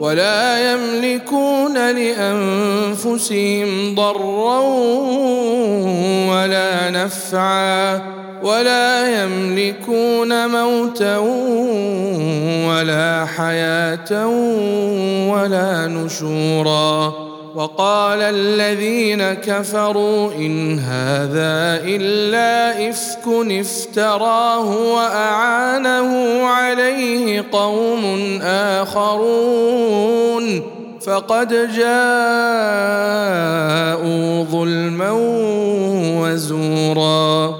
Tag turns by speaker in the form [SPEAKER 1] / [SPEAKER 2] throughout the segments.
[SPEAKER 1] ولا يملكون لأنفسهم ضرا ولا نفعا ولا يملكون موتا ولا حياة ولا نشورا وقال الذين كفروا إن هذا إلا إفك افتراه وأعانه عليه قوم آخرون فقد جاءوا ظلما وزورا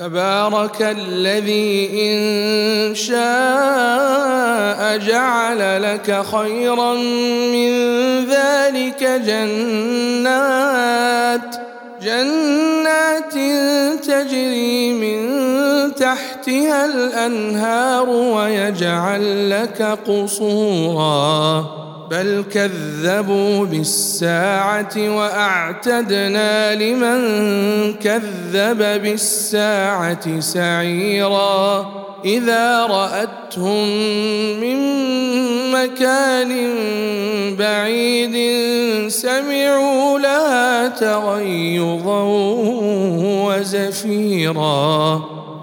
[SPEAKER 1] تبارك الذي إن شاء جعل لك خيرا من ذلك جنات جنات تجري من تحتها الأنهار ويجعل لك قصورا. بل كذبوا بالساعة وأعتدنا لمن كذب بالساعة سعيرا إذا رأتهم من مكان بعيد سمعوا لها تغيظا وزفيرا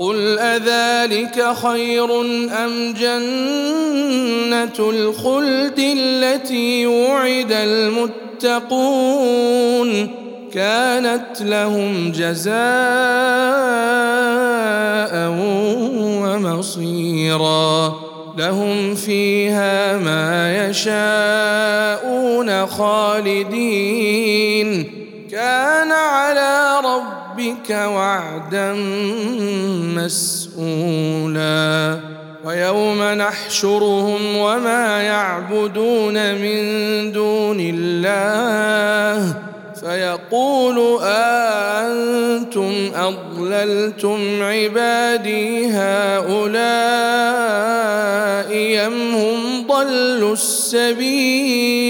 [SPEAKER 1] قل اذلك خير ام جنه الخلد التي وعد المتقون كانت لهم جزاء ومصيرا لهم فيها ما يشاءون خالدين كان على ربك وعدا مسؤولا. ويوم نحشرهم وما يعبدون من دون الله. فيقول أأنتم أضللتم عبادي هؤلاء أم هم ضلوا السبيل؟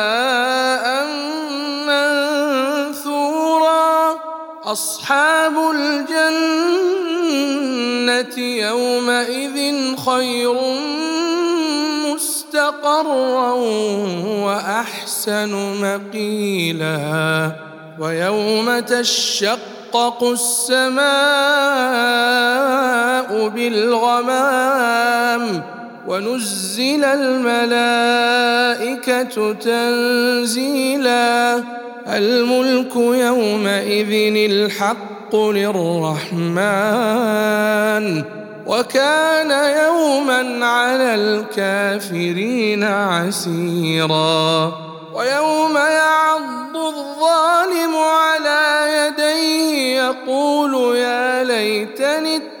[SPEAKER 1] أصحاب الجنة يومئذ خير مستقرا وأحسن مقيلا ويوم تشق تشقق السماء بالغمام ونزل الملائكة تنزيلا. الملك يومئذ الحق للرحمن وكان يوما على الكافرين عسيرا. ويوم يعض الظالم على يديه يقول يا ليتني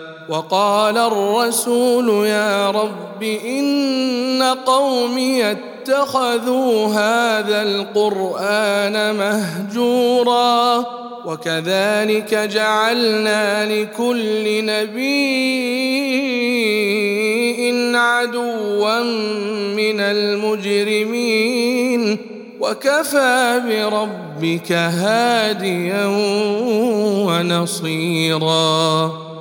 [SPEAKER 1] وقال الرسول يا رب إن قومي اتخذوا هذا القرآن مهجورا وكذلك جعلنا لكل نبي عدوا من المجرمين وكفى بربك هاديا ونصيرا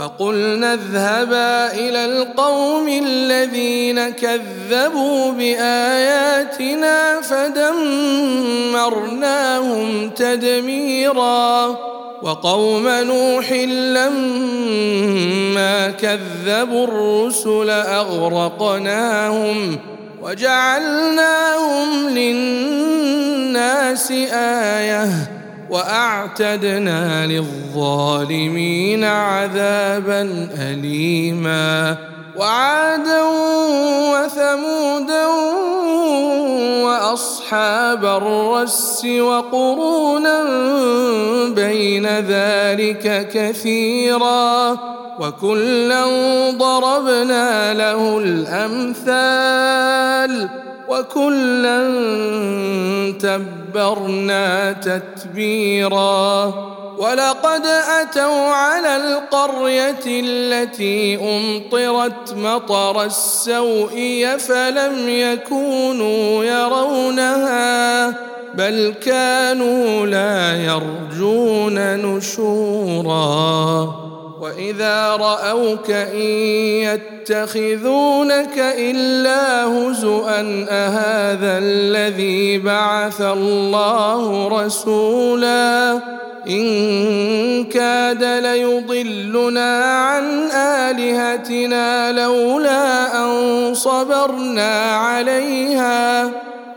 [SPEAKER 1] فقلنا اذهبا إلى القوم الذين كذبوا بآياتنا فدمرناهم تدميرا وقوم نوح لما كذبوا الرسل أغرقناهم وجعلناهم للناس آية وأعتدنا للظالمين عذابا اليما. وعادا وثمودا وأصحاب الرس وقرونا بين ذلك كثيرا. وكلا ضربنا له الأمثال. وكلا تبرنا تتبيرا. ولقد أتوا على القرية التي أمطرت مطر السوء فلم يكونوا يرونها بل كانوا لا يرجون نشورا. واذا راوك ان يتخذونك الا هزءا اهذا الذي بعث الله رسولا ان كاد ليضلنا عن الهتنا لولا ان صبرنا عليها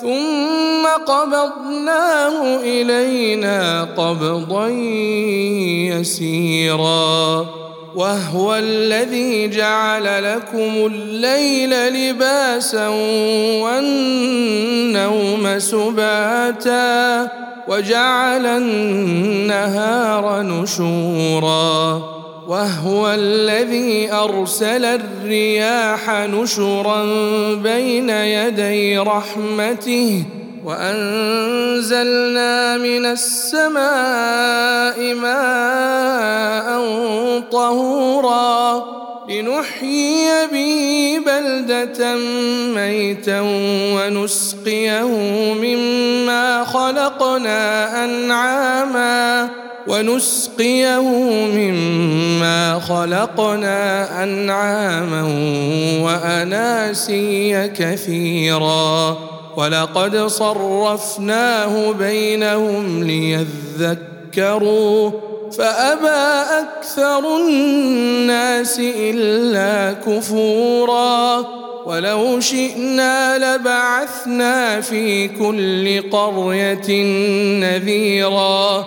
[SPEAKER 1] ثم قبضناه إلينا قبضا يسيرا. وهو الذي جعل لكم الليل لباسا والنوم سباتا وجعل النهار نشورا. وهو الذي أرسل الرياح نشرا بين يدي رحمته وأنزلنا من السماء ماء طهورا لنحيي به بلدة ميتا ونسقيه مما خلقنا انعاما ونسقيه مما خلقنا أنعاما وأناسيا كثيرا. ولقد صرفناه بينهم ليذكروا فأبى أكثر الناس إلا كفورا. ولو شئنا لبعثنا في كل قرية نذيرا.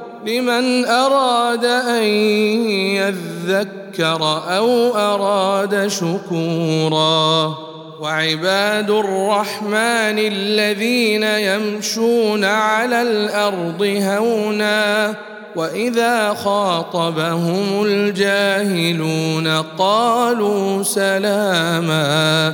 [SPEAKER 1] لمن أراد أن يذكر أو أراد شكورا. وعباد الرحمن الذين يمشون على الأرض هونا وإذا خاطبهم الجاهلون قالوا سلاما.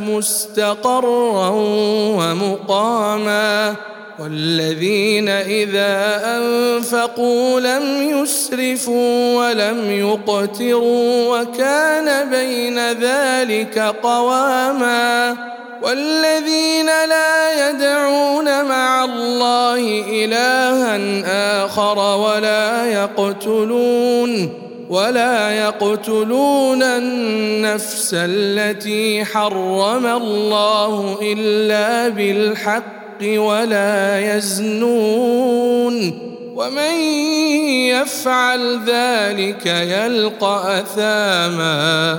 [SPEAKER 1] مستقرا ومقاما والذين إذا أنفقوا لم يسرفوا ولم يقتروا وكان بين ذلك قواما والذين لا يدعون مع الله إلها آخر ولا يقتلون ولا يقتلون النفس التي حرم الله إلا بالحق ولا يزنون. ومن يفعل ذلك يلقى أثاما.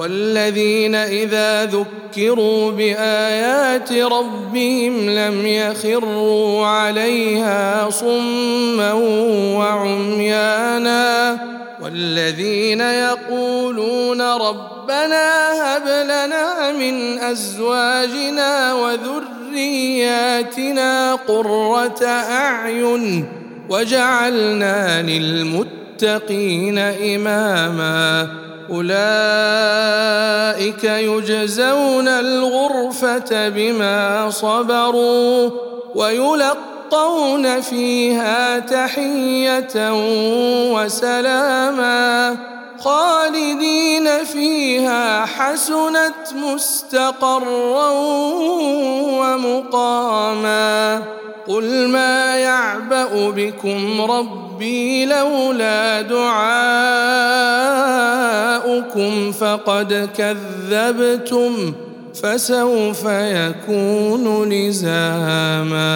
[SPEAKER 1] والذين إذا ذكروا بآيات ربهم لم يخروا عليها صما وعميانا والذين يقولون ربنا هب لنا من أزواجنا وذرياتنا قرة أعين وجعلنا للمتقين إماما أولئك يجزون الغرفة بما صبروا ويلقون فيها تحية وسلاما خالدين فيها حسنت مستقرا ومقاما قل ما يعبأ بكم ربي لولا دعاؤكم فقد كذبتم فسوف يكون لزاما